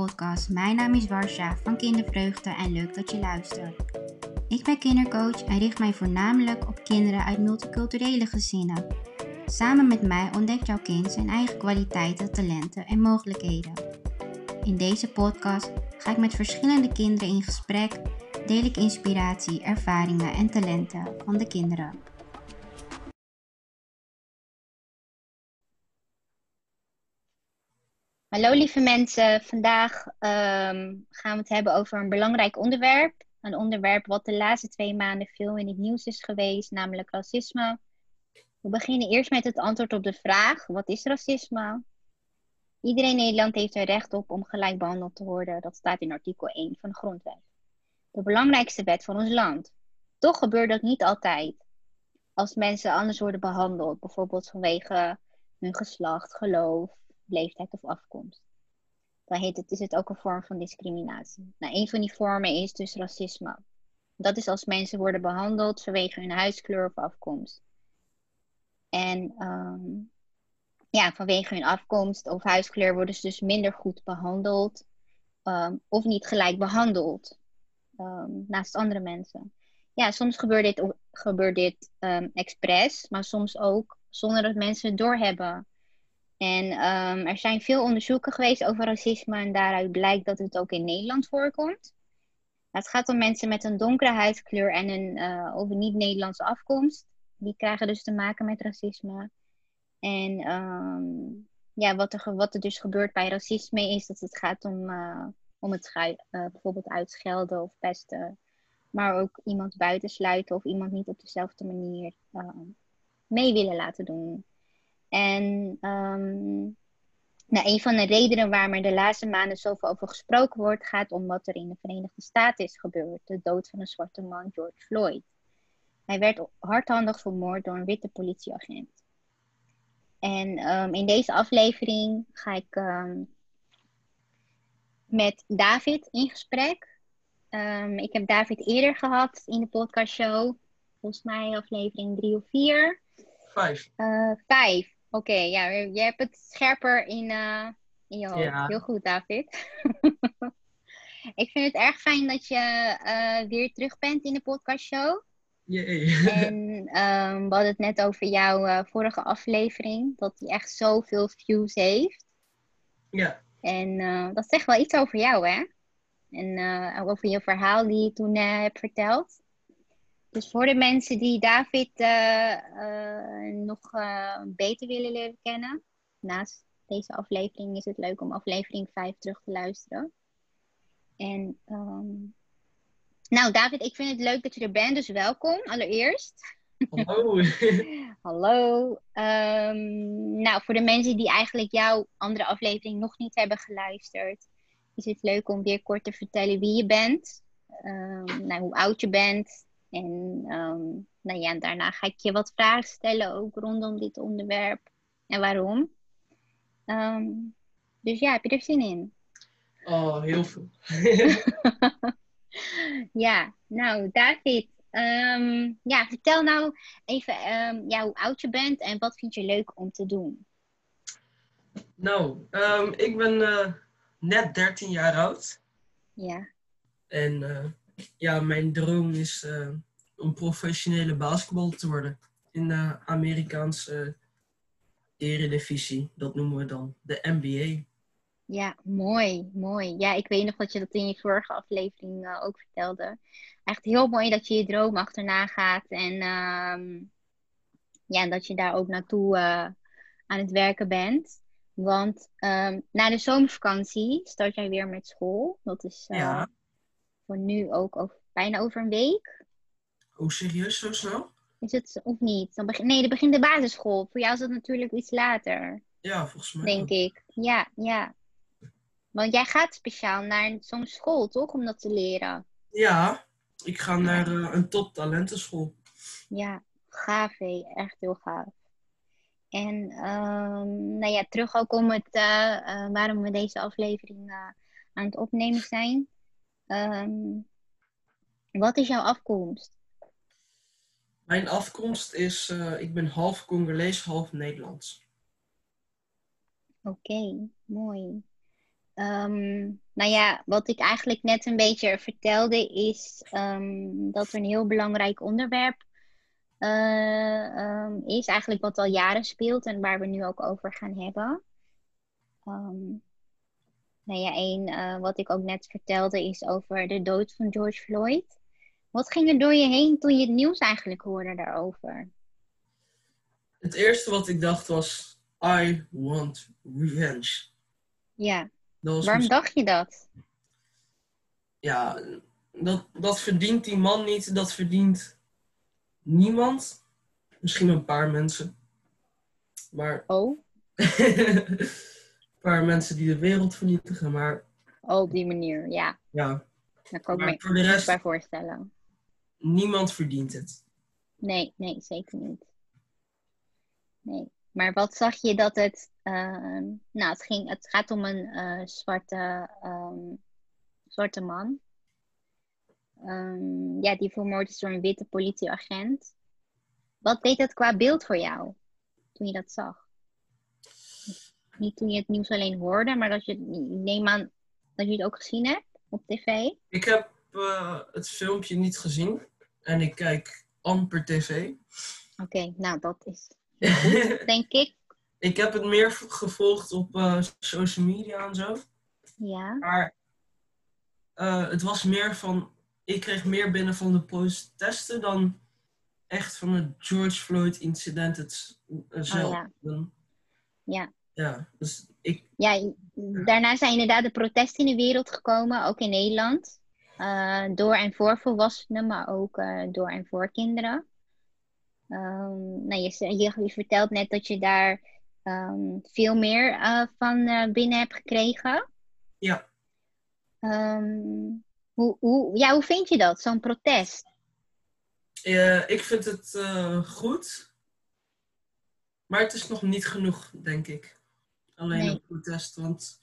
podcast. Mijn naam is Warsha van Kindervreugde en leuk dat je luistert. Ik ben kindercoach en richt mij voornamelijk op kinderen uit multiculturele gezinnen. Samen met mij ontdekt jouw kind zijn eigen kwaliteiten, talenten en mogelijkheden. In deze podcast ga ik met verschillende kinderen in gesprek, deel ik inspiratie, ervaringen en talenten van de kinderen. Hallo lieve mensen, vandaag ehm, gaan we het hebben over een belangrijk onderwerp. Een onderwerp wat de laatste twee maanden veel in het nieuws is geweest, namelijk racisme. We beginnen eerst met het antwoord op de vraag: wat is racisme? Iedereen in Nederland heeft er recht op om gelijk behandeld te worden. Dat staat in artikel 1 van de Grondwet. De belangrijkste wet van ons land. Toch gebeurt dat niet altijd. Als mensen anders worden behandeld, bijvoorbeeld vanwege hun geslacht, geloof, leeftijd of afkomst. Dan heet het, is het ook een vorm van discriminatie. Nou, een van die vormen is dus racisme. Dat is als mensen worden behandeld vanwege hun huidskleur of afkomst. En um, ja, vanwege hun afkomst of huidskleur worden ze dus minder goed behandeld um, of niet gelijk behandeld um, naast andere mensen. Ja, soms gebeurt dit, gebeurt dit expres, maar soms ook zonder dat mensen het doorhebben. En um, er zijn veel onderzoeken geweest over racisme en daaruit blijkt dat het ook in Nederland voorkomt. Het gaat om mensen met een donkere huidskleur en een uh, niet-Nederlandse afkomst. Die krijgen dus te maken met racisme. En um, ja, wat er, wat er dus gebeurt bij racisme is dat het gaat om, uh, om het uh, bijvoorbeeld uitschelden of pesten. Maar ook iemand buitensluiten of iemand niet op dezelfde manier mee willen laten doen. En um, nou, een van de redenen waarom er de laatste maanden zoveel over gesproken wordt, gaat om wat er in de Verenigde Staten is gebeurd. De dood van een zwarte man, George Floyd. Hij werd hardhandig vermoord door een witte politieagent. En um, in deze aflevering ga ik um, met David in gesprek. Um, ik heb David eerder gehad in de podcastshow. Volgens mij aflevering drie of vier. Vijf. Uh, vijf. Oké, okay, ja, je hebt het scherper in, uh, in je hoofd. Ja. Heel goed, David. ik vind het erg fijn dat je uh, weer terug bent in de podcastshow. Jee. en um, we hadden het net over jouw uh, vorige aflevering, dat die echt zoveel views heeft. Ja. En dat zegt wel iets over jou, hè? En over je verhaal die je toen hebt verteld. Dus voor de mensen die David uh, uh, nog uh, beter willen leren kennen, naast deze aflevering is het leuk om aflevering 5 terug te luisteren. En um, nou, David, ik vind het leuk dat je er bent, dus welkom allereerst. Hallo. Hallo. Um, nou, voor de mensen die eigenlijk jouw andere aflevering nog niet hebben geluisterd, is het leuk om weer kort te vertellen wie je bent, um, nou, hoe oud je bent, en um, nou ja, daarna ga ik je wat vragen stellen ook rondom dit onderwerp en waarom. Um, dus ja, heb je er zin in? Oh, heel veel. ja, nou David, um, ja, vertel nou even ja, hoe oud je bent en wat vind je leuk om te doen? Nou, ik ben uh, net 13 jaar oud. Ja. En uh, ja, mijn droom is uh, om professionele basketballer te worden in de Amerikaanse eredivisie. Dat noemen we dan de NBA. Ja, mooi, mooi. Ja, ik weet nog dat je dat in je vorige aflevering uh, ook vertelde. Echt heel mooi dat je je droom achterna gaat en uh, ja, dat je daar ook naartoe uh, aan het werken bent. Want um, na de zomervakantie start jij weer met school. Dat is uh, ja. Voor nu ook over, bijna over een week. Oh, serieus zo snel? Is het of niet? Dan begin, nee, dan begint de basisschool. Voor jou is dat natuurlijk iets later. Ja, volgens mij. Denk ik. Ja, ja. Want jij gaat speciaal naar zo'n school, toch? Om dat te leren. Ja, ik ga naar uh, een top talentenschool. Ja, gaaf hé. Echt heel gaaf. En um, nou ja, terug ook om het, uh, uh, waarom we deze aflevering aan het opnemen zijn. Um, wat is jouw afkomst? Mijn afkomst is, uh, ik ben half Congolees, half Nederlands. Oké, okay, mooi. Ehm, nou ja, wat ik eigenlijk net een beetje vertelde is ehm, dat er een heel belangrijk onderwerp eh, ehm, is. Eigenlijk wat al jaren speelt en waar we nu ook over gaan hebben. Nou ja, één uh, wat ik ook net vertelde is over de dood van George Floyd. Wat ging er door je heen toen je het nieuws eigenlijk hoorde daarover? Het eerste wat ik dacht was, I want revenge. Ja. Waarom dacht je dat? Ja, dat, dat verdient die man niet. Dat verdient niemand. Misschien een paar mensen. Maar. Oh. paar mensen die de wereld vernietigen, maar. Oh, op die manier, ja. Ja. Daar kan ik me voor de rest, bij voorstellen. Niemand verdient het. Nee, nee, zeker niet. Nee. Maar wat zag je dat het. Ehm, nou, het, ging, het gaat om een uh, zwarte, um, zwarte man. Um, ja, die vermoord is door een witte politieagent. Wat deed het qua beeld voor jou toen je dat zag? Niet toen je het nieuws alleen hoorde, maar dat je, neem aan dat je het ook gezien hebt op tv. Ik heb uh, het filmpje niet gezien en ik kijk amper tv. Oké, nou dat is denk ik. Ik heb het meer gevolgd op uh, social media en zo. Ja. Maar uh, het was meer van. Ik kreeg meer binnen van de protesten dan echt van het George Floyd incident het, zelf. Oh, ja. ja. Ja, dus ik. Ja, daarna zijn inderdaad de protesten in de wereld gekomen, ook in Nederland. door en voor volwassenen, maar ook door en voor kinderen. Um, nou, je, je, vertelt net dat je daar um, veel meer uh, van binnen hebt gekregen. Ja. Um, hoe, hoe, ja, hoe vind je dat, zo'n protest? Ik vind het goed. Maar het is nog niet genoeg, denk ik. Alleen nee. een protest. Want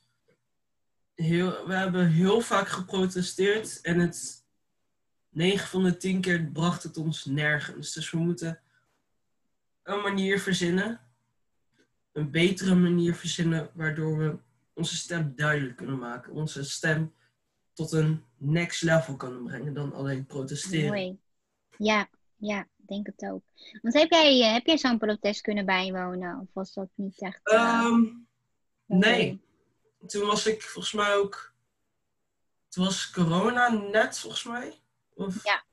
heel, we hebben heel vaak geprotesteerd. En het 9 van de 10 keer bracht het ons nergens. Dus we moeten een manier verzinnen, een betere manier verzinnen, waardoor we onze stem duidelijk kunnen maken. Onze stem tot een next level kunnen brengen dan alleen protesteren. Mooi. Ja, ja, denk het ook. Want heb jij, eh, heb jij zo'n protest kunnen bijwonen? Of was dat niet echt... Uh, nee. Toen was ik volgens mij ook... Toen was corona net, volgens mij. Of... Ja.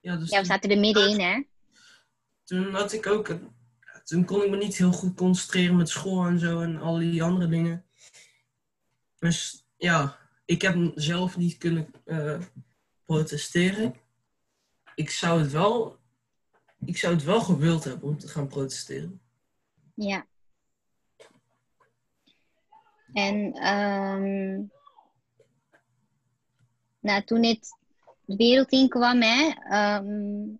Ja, dus ja, we zaten er middenin, hè? toen had ik ook. Toen kon ik me niet heel goed concentreren met school en zo en al die andere dingen. Dus ja, ik heb zelf niet kunnen uh, protesteren. Ik zou het wel. Ik zou het wel gewild hebben om te gaan protesteren. Ja. En um, nou, toen dit de wereld in kwam, hè, um,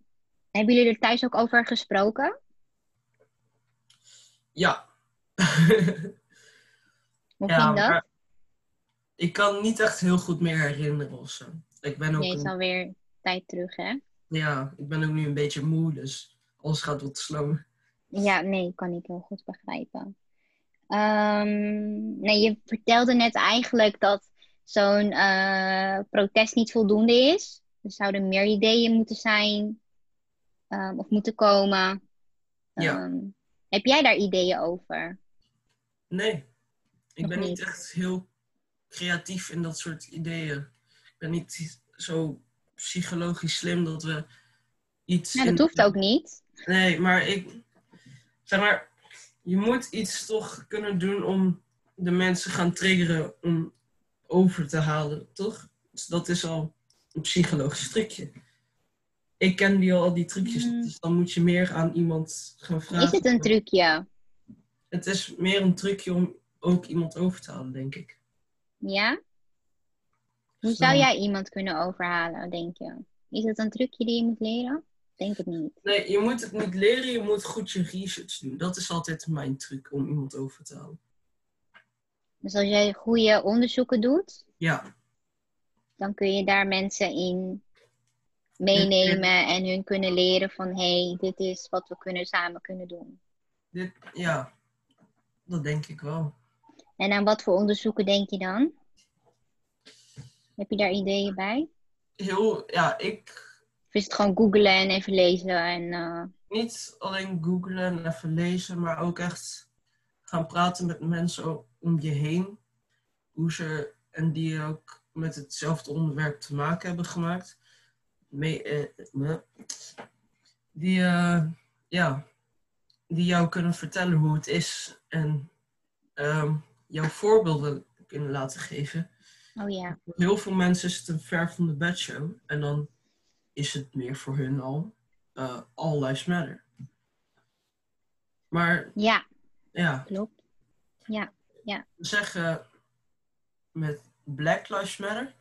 hebben jullie er thuis ook over gesproken? Ja. Hoe ja, ging dat? Ik kan niet echt heel goed meer herinneren of zo. Ik ben ook nee, is alweer tijd terug, hè? Ja, ik ben ook nu een beetje moe, dus alles gaat wat slow. Ja, nee, kan ik heel goed begrijpen. Um, nee, je vertelde net eigenlijk dat zo'n uh, protest niet voldoende is. Er zouden meer ideeën moeten zijn um, of moeten komen. Ja. Ehm, heb jij daar ideeën over? Nee, ik ben niet. echt heel creatief in dat soort ideeën. Ik ben niet zo psychologisch slim dat we iets. Ja, dat hoeft ook niet. Nee, maar ik. Zeg maar, je moet iets toch kunnen doen om de mensen gaan triggeren om over te halen, toch? Dus dat is al een psychologisch trucje ik ken die al, die trucjes. Mm. Dus dan moet je meer aan iemand gaan vragen. Is het een trucje? Het is meer een trucje om ook iemand over te halen, denk ik. Ja? Hoe zou jij iemand kunnen overhalen, denk je? Is het een trucje die je moet leren? Denk het niet. Nee, je moet het niet leren, je moet goed je research doen. Dat is altijd mijn truc om iemand over te halen. Dus als jij goede onderzoeken doet, ja. dan kun je daar mensen in meenemen en hun kunnen leren van hé, hey, dit is wat we kunnen samen kunnen doen. Dit, ja, dat denk ik wel. En aan wat voor onderzoeken denk je dan? Heb je daar ideeën bij? Heel, ja, ik... Is het gewoon googlen en even lezen en... Uh... Niet alleen googlen en even lezen, maar ook echt gaan praten met mensen om je heen. Hoe ze, en die ook met hetzelfde onderwerp te maken hebben gemaakt. Mee, eh, die, uh, ja, die jou kunnen vertellen hoe het is en um, jouw voorbeelden kunnen laten geven. Oh ja. Voor heel veel mensen is het een ver van de bedshow en dan is het meer voor hun al uh, all lives matter. Maar ja, ja. klopt. Ja, ja. We zeggen met Black Lives Matter,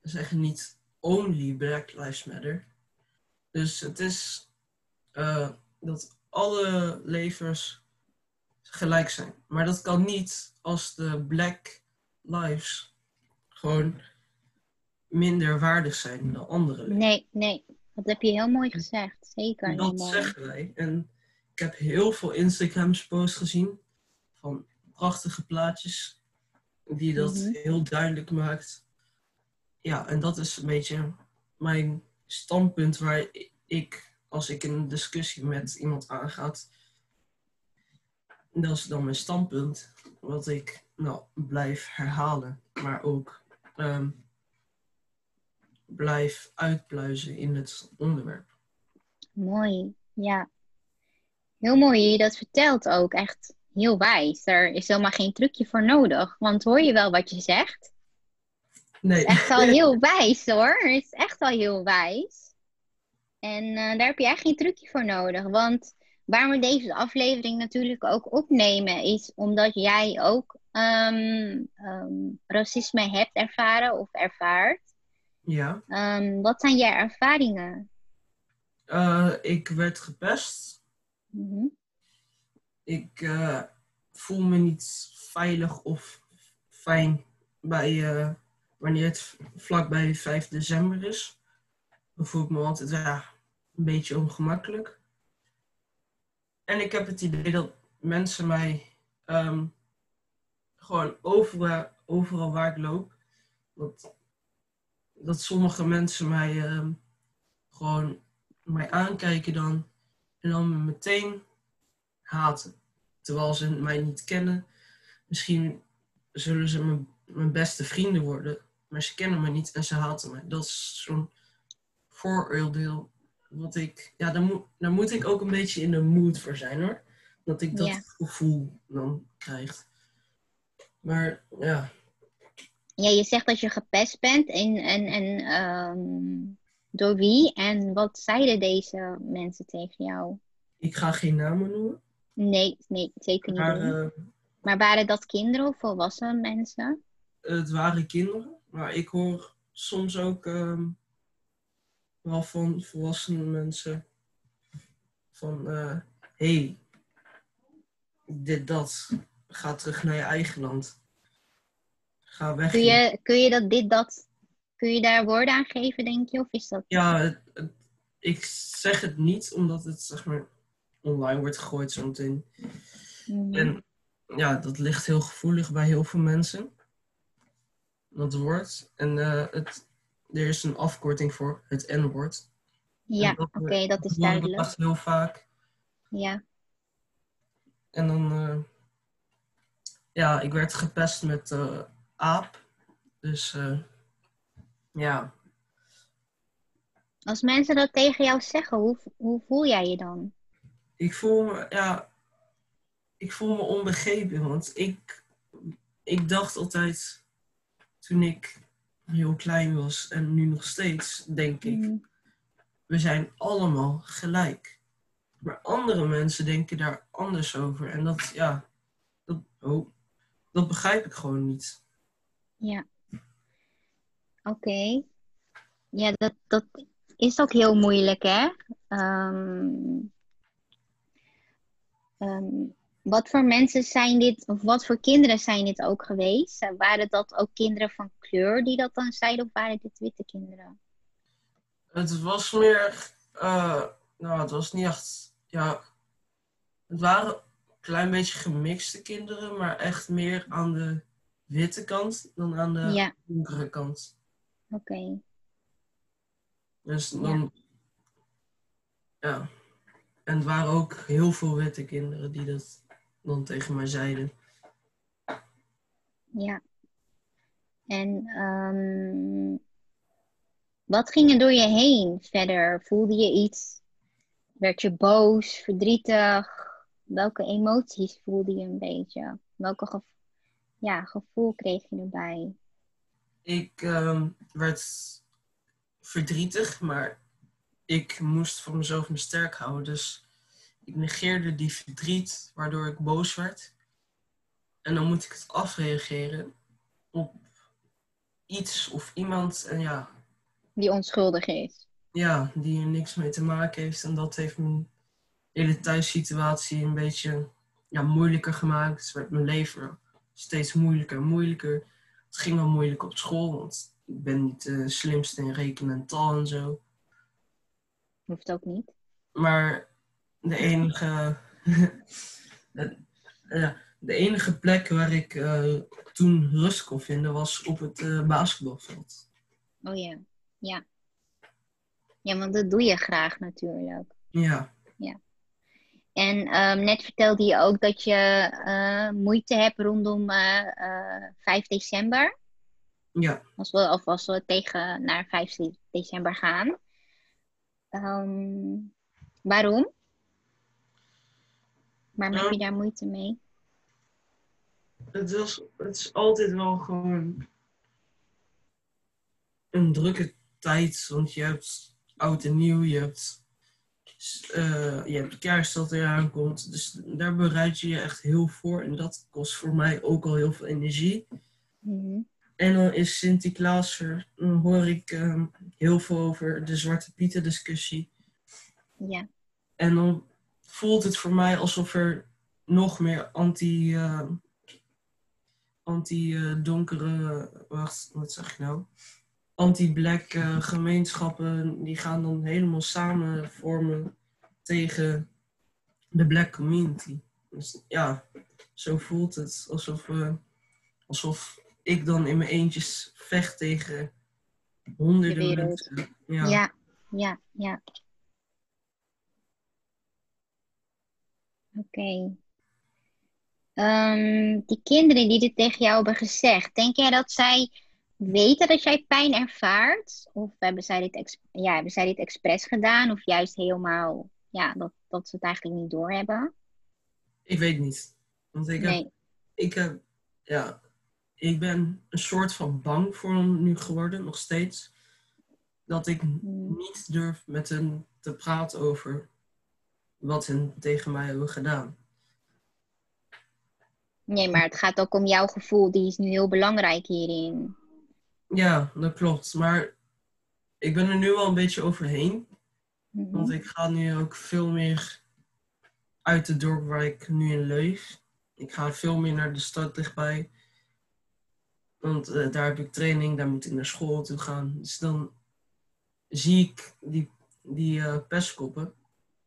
we zeggen niet only Black Lives Matter. Dus het is uh, dat alle levens gelijk zijn. Maar dat kan niet als de Black Lives gewoon minder waardig zijn dan andere Nee, nee. Dat heb je heel mooi gezegd. Zeker. Dat zeggen wij. En ik heb heel veel Instagrams posts gezien van prachtige plaatjes die dat mhm. heel duidelijk maakt. Ja, en dat is een beetje mijn standpunt waar ik, als ik een discussie met iemand aangaat, dat is dan mijn standpunt, wat ik nou, blijf herhalen, maar ook um, blijf uitpluizen in het onderwerp. Mooi, ja. Heel mooi je dat vertelt ook. Echt heel wijs. Er is helemaal geen trucje voor nodig. Want hoor je wel wat je zegt? Nee. Echt al heel wijs hoor. Het is echt al heel wijs. En uh, daar heb je echt geen trucje voor nodig. Want waarom we deze aflevering natuurlijk ook opnemen, is omdat jij ook um, um, racisme hebt ervaren of ervaart. Ja. Um, wat zijn jouw ervaringen? Uh, ik werd gepest. Mm -hmm. Ik uh, voel me niet veilig of fijn bij, uh, wanneer het vlakbij 5 december is. Dan voel ik me altijd ja, een beetje ongemakkelijk. En ik heb het idee dat mensen mij um, gewoon overal, overal waar ik loop, dat, dat sommige mensen mij um, gewoon mij aankijken dan en dan me meteen haten. Terwijl ze mij niet kennen. Misschien zullen ze mijn, mijn beste vrienden worden, maar ze kennen me niet en ze haten me. Dat is zo'n vooroordeel wat ik, ja, daar moet, daar moet ik ook een beetje in de mood voor zijn hoor. Dat ik dat Ja. gevoel dan krijg. Maar ja, Ja, je zegt dat je gepest bent. En, en, en ehm, door wie? En wat zeiden deze mensen tegen jou? ik ga geen namen noemen. Nee, nee, zeker niet. Maar eh, Maar waren dat kinderen of volwassen mensen? het waren kinderen. Maar ik hoor soms ook ehm, wel van volwassene mensen van hé, hey, dit, dat, ga terug naar je eigen land. Ga weg. Kun je, kun je dat, dit, dat, kun je daar woorden aan geven, denk je? Of is dat... Ja, het- het- ik zeg het niet omdat het zeg maar online wordt gegooid zometeen. Mhm. En ja, dat ligt heel gevoelig bij heel veel mensen. Dat woord. En eh, het, er is een afkorting voor het N-woord. Ja, en oké, dat- dat is duidelijk. echt heel vaak. Ja, En dan, eh, ja, ik werd gepest met eh, aap. Dus eh, ja, als mensen dat tegen jou zeggen, hoe, hoe voel jij je dan? ik voel me, ja, ik voel me onbegrepen. Want ik, ik dacht altijd, toen ik heel klein was en nu nog steeds, denk ik, Mhm. we zijn allemaal gelijk. Maar andere mensen denken daar anders over. En dat, ja, dat, oh, dat begrijp ik gewoon niet. Ja. Oké. Ja, dat, dat is ook heel moeilijk, hè? Wat voor mensen zijn dit, of wat voor kinderen zijn dit ook geweest? Waren dat ook kinderen van kleur die dat dan zeiden, of waren dit witte kinderen? Het was meer, eh, nou, het was niet echt, ja, het waren klein beetje gemixte kinderen, maar echt meer aan de witte kant dan aan de Ja. donkere kant. Oké. Dus dan. Ja. En het waren ook heel veel witte kinderen die dat dan tegen mij zeiden. Ja. En ehm, wat ging er door je heen verder? Voelde je iets? Werd je boos, verdrietig? Welke emoties voelde je een beetje? Welke gev- ja, gevoel kreeg je erbij? Ik ehm, werd verdrietig, maar ik moest voor mezelf me sterk houden. Dus ik negeerde die verdriet, waardoor ik boos werd. En dan moet ik het afreageren op iets of iemand. En ja, Die onschuldig is. ja, die er niks mee te maken heeft. En dat heeft mijn hele thuissituatie een beetje ja, moeilijker gemaakt. Het werd mijn leven steeds moeilijker en moeilijker. Het ging wel moeilijk op school, want ik ben niet de slimste in rekenen en taal en zo. Hoeft ook niet. Maar de enige, de, ja, de enige plek waar ik eh, toen rust kon vinden was op het eh, basketbalveld. Oh ja. Ja. Ja, want dat doe je graag natuurlijk. Ja, En ehm, net vertelde je ook dat je eh, moeite hebt rondom eh, eh, 5 december. ja. Als we, of als we tegen naar 5 december gaan. Ehm, waarom? Waarom heb je daar moeite mee? Het, was, het is altijd wel gewoon een drukke tijd. Want je hebt oud en nieuw, je hebt, eh, je hebt kerst dat eraan komt. Dus daar bereid je je echt heel voor. En dat kost voor mij ook al heel veel energie. Mhm. En dan is Sinterklaas er. Dan hoor ik ehm, heel veel over de Zwarte Pieten discussie. Ja, En dan voelt het voor mij alsof er nog meer anti... eh, anti-donkere... wacht, wat zeg ik nou? Anti-black eh, gemeenschappen... die gaan dan helemaal samen vormen tegen de black community. Dus ja, zo voelt het. Alsof, eh, alsof ik dan in mijn eentjes vecht tegen honderden mensen. ja, Ja. ja, ja. Oké. Ehm, die kinderen die dit tegen jou hebben gezegd, denk jij dat zij weten dat jij pijn ervaart? Of hebben zij dit, ja, hebben zij dit expres gedaan? Of juist helemaal, ja, dat, dat ze het eigenlijk niet doorhebben? Ik weet niet. Want ik heb Nee. ik heb, ja, ik ben een soort van bang voor hem nu geworden, nog steeds. Dat ik Hmm. niet durf met hen te praten over wat hen tegen mij hebben gedaan. Nee, maar het gaat ook om jouw gevoel. Die is nu heel belangrijk hierin. Ja, dat klopt. Maar ik ben er nu wel een beetje overheen. Mhm. Want ik ga nu ook veel meer uit het dorp waar ik nu in leef. Ik ga veel meer naar de stad dichtbij. Want eh, daar heb ik training, daar moet ik naar school toe gaan. Dus dan zie ik die, die eh, pestkoppen,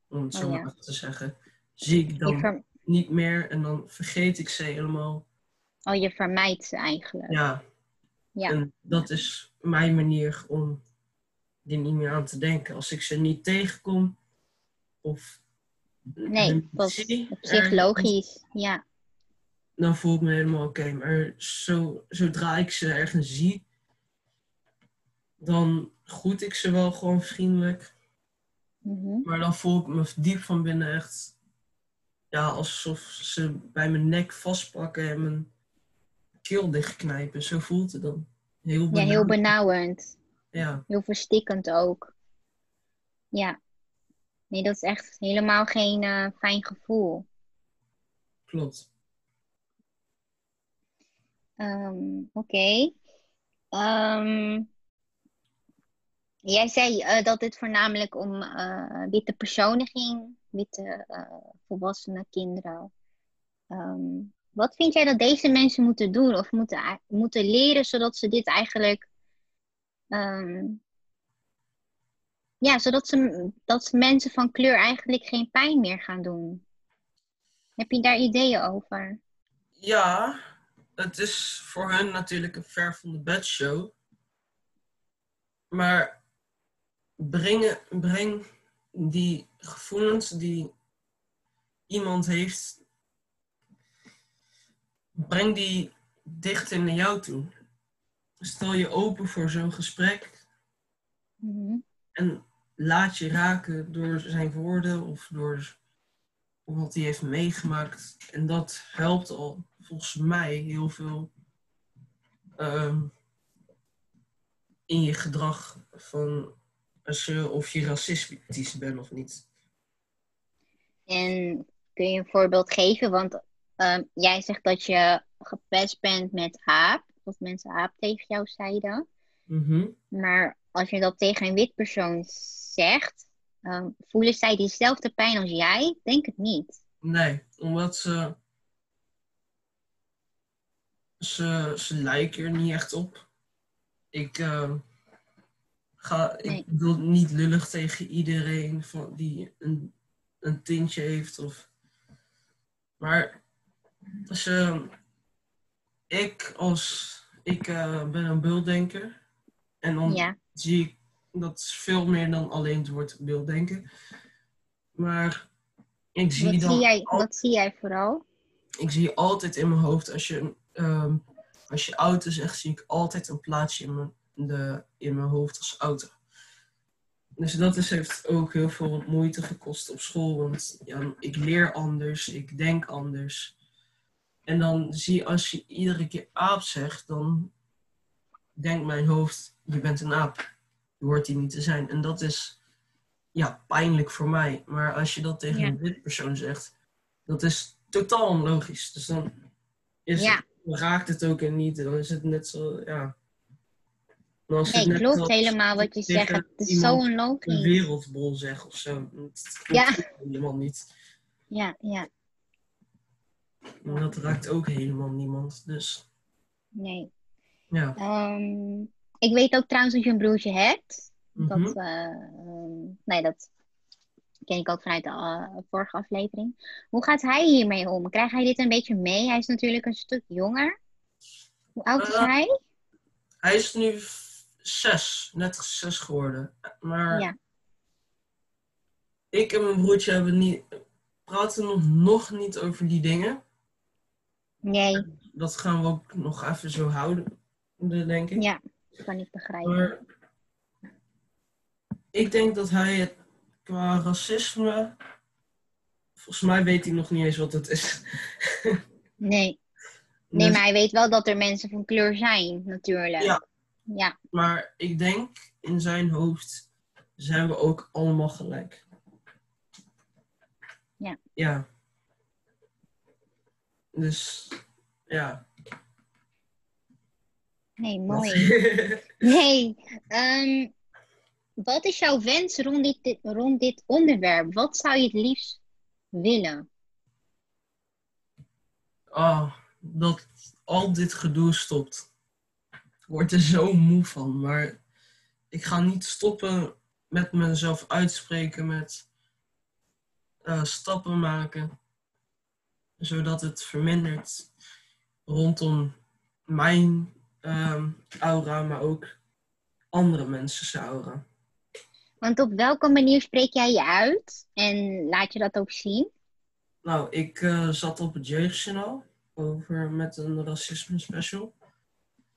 om het zo Oh, maar ja. even te zeggen, zie ik dan ver- niet meer en dan vergeet ik ze helemaal. oh, je vermijdt ze eigenlijk. Ja, Ja. en dat is mijn manier om er niet meer aan te denken. Als ik ze niet tegenkom of Nee, dat is zie op zich logisch. Ja. dan voel ik me helemaal oké. Maar zo, zodra ik ze ergens zie, dan groet ik ze wel gewoon vriendelijk. Mhm. Maar dan voel ik me diep van binnen echt, ja, alsof ze bij mijn nek vastpakken en mijn keel dichtknijpen. Zo voelt het dan. Heel Ja, heel benauwend. Ja, Heel verstikkend ook. Ja. Nee, dat is echt helemaal geen eh, fijn gevoel. klopt. Ehm, Oké. Ehm, jij zei eh, dat het voornamelijk om eh, witte personen ging, witte volwassenen, kinderen. Ehm, wat vind jij dat deze mensen moeten doen of moeten, moeten leren zodat ze dit eigenlijk. ehm, ja, zodat ze, dat mensen van kleur eigenlijk geen pijn meer gaan doen? Heb je daar ideeën over? Ja, het is voor hun natuurlijk een ver van de bed show. Maar breng, breng die gevoelens die iemand heeft, breng die dichter naar jou toe. Stel je open voor zo'n gesprek Mhm. en laat je raken door zijn woorden of door wat hij heeft meegemaakt. En dat helpt al volgens mij heel veel ehm, in je gedrag van als je, of je racistisch bent of niet. En kun je een voorbeeld geven? Want ehm, jij zegt dat je gepest bent met aap. Dat mensen aap tegen jou zeiden. Mhm. Maar als je dat tegen een wit persoon zegt, ehm, voelen zij diezelfde pijn als jij? Denk het niet. Nee, omdat ze, ze. Ze lijken er niet echt op. Ik eh, ga. Nee. Ik bedoel niet lullig tegen iedereen van, die een, een tintje heeft. Of, maar ze. Ik als. Ik eh, ben een beelddenker. En dan Ja. zie ik. Dat is veel meer dan alleen het woord beelddenken. Maar ik zie Wat dan. zie, jij, wat zie jij vooral? ik zie altijd in mijn hoofd, als je, ehm, als je auto zegt, zie ik altijd een plaatsje in mijn, de, in mijn hoofd als auto. Dus dat is, heeft ook heel veel moeite gekost op school, want ja, ik leer anders, ik denk anders. En dan zie je, als je iedere keer aap zegt, dan denkt mijn hoofd, je bent een aap. Je hoort die niet te zijn. En dat is ja, pijnlijk voor mij. Maar als je dat tegen Ja. een wit persoon zegt, dat is totaal onlogisch. Dus dan is Ja. het, dan raakt het ook er niet. Dan is het net zo, ja. Nee, het klopt helemaal wat je zegt. Het is zo een onlogisch. wereldbol zeg of zo. Dat klopt Ja. helemaal niet. Ja, ja, En dat raakt ook helemaal niemand. Dus nee. ja. Ehm, ik weet ook trouwens dat je een broertje hebt. Mhm. Dat, eh, ehm, nee, dat ken ik ook vanuit de eh, vorige aflevering. Hoe gaat hij hiermee om? Krijgt hij dit een beetje mee? Hij is natuurlijk een stuk jonger. Hoe oud is Eh, hij? Hij is nu zes, net zes geworden. Maar Ja. ik en mijn broertje hebben niet, praten nog, nog niet over die dingen. Nee, Dat gaan we ook nog even zo houden, denk ik. ja, kan ik begrijpen. Maar ik denk dat hij het qua racisme. Volgens mij weet hij nog niet eens wat het is. Nee. nee, maar hij weet wel dat er mensen van kleur zijn, natuurlijk. Ja. Ja, Maar ik denk in zijn hoofd zijn we ook allemaal gelijk. Ja. Ja. Dus ja. nee, mooi. Nee, ehm, wat is jouw wens rond dit, rond dit onderwerp? Wat zou je het liefst willen? oh, dat al dit gedoe stopt. Ik word er zo moe van. Maar ik ga niet stoppen met mezelf uitspreken, met eh, stappen maken. Zodat het vermindert rondom mijn ehm, aura, maar ook andere mensen's aura. Want op welke manier spreek jij je uit? En laat je dat ook zien? Nou, ik eh, zat op het jeugdjournaal over met een racisme special.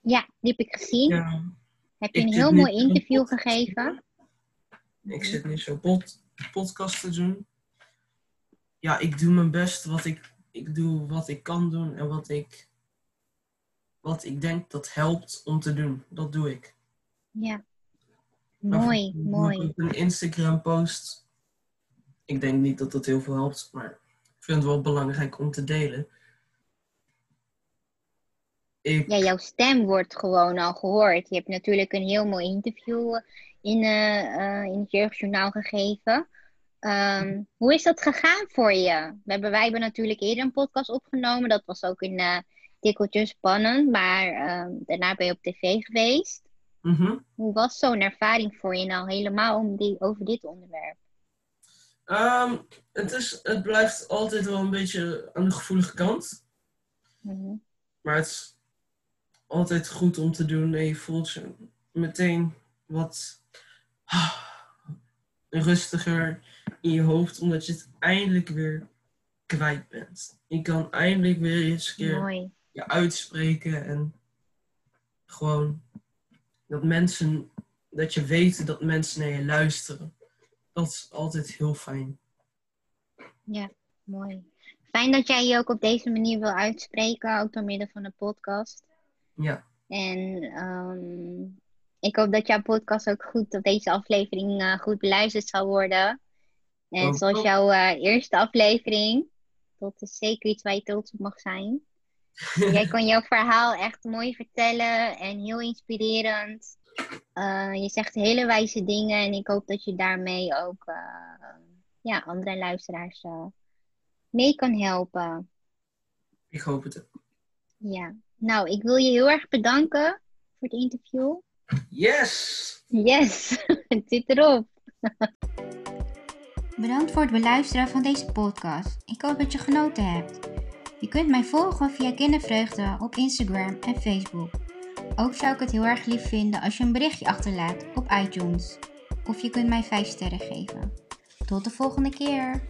Ja, die heb ik gezien. Ja, Heb je een heel mooi interview gegeven? ik zit nu zo pod, podcast te doen. Ja, ik doe mijn best wat ik, ik doe wat ik kan doen en wat ik, wat ik denk dat helpt om te doen. Dat doe ik. Ja. Mooi, mooi. Een Instagram post. Ik denk niet dat dat heel veel helpt, maar ik vind het wel belangrijk om te delen. Ik, Ja, jouw stem wordt gewoon al gehoord. Je hebt natuurlijk een heel mooi interview in, eh, eh, in het Jeugdjournaal gegeven. Ehm, hoe is dat gegaan voor je? We hebben, wij hebben natuurlijk eerder een podcast opgenomen. Dat was ook een eh tikkeltje spannend. Maar ehm, daarna ben je op tv geweest. Mhm. Hoe was zo'n ervaring voor je nou helemaal om die, over dit onderwerp? Ehm, het, is, het blijft altijd wel een beetje aan de gevoelige kant. Mhm. Maar het is altijd goed om te doen. En je voelt je meteen wat ah, rustiger in je hoofd. Omdat je het eindelijk weer kwijt bent. Je kan eindelijk weer eens een keer Mooi. je uitspreken. En gewoon dat mensen, dat je weet dat mensen naar je luisteren. Dat is altijd heel fijn. Ja, mooi. Fijn dat jij je ook op deze manier wil uitspreken, ook door middel van een podcast. Ja, En ehm, ik hoop dat jouw podcast ook goed op deze aflevering eh, goed beluisterd zal worden. En Ook zoals jouw eh, eerste aflevering, dat is zeker iets waar je trots op mag zijn. Jij kon jouw verhaal echt mooi vertellen en heel inspirerend. Eh, je zegt hele wijze dingen en ik hoop dat je daarmee ook eh, ja, andere luisteraars mee kan helpen. ik hoop het ook. Ja, nou, ik wil je heel erg bedanken voor het interview. Yes! Yes, het zit erop. Bedankt voor het beluisteren van deze podcast. Ik hoop dat je genoten hebt. Je kunt mij volgen via Kindervreugde op Instagram en Facebook. Ook zou ik het heel erg lief vinden als je een berichtje achterlaat op iTunes. Of je kunt mij 5 sterren geven. Tot de volgende keer.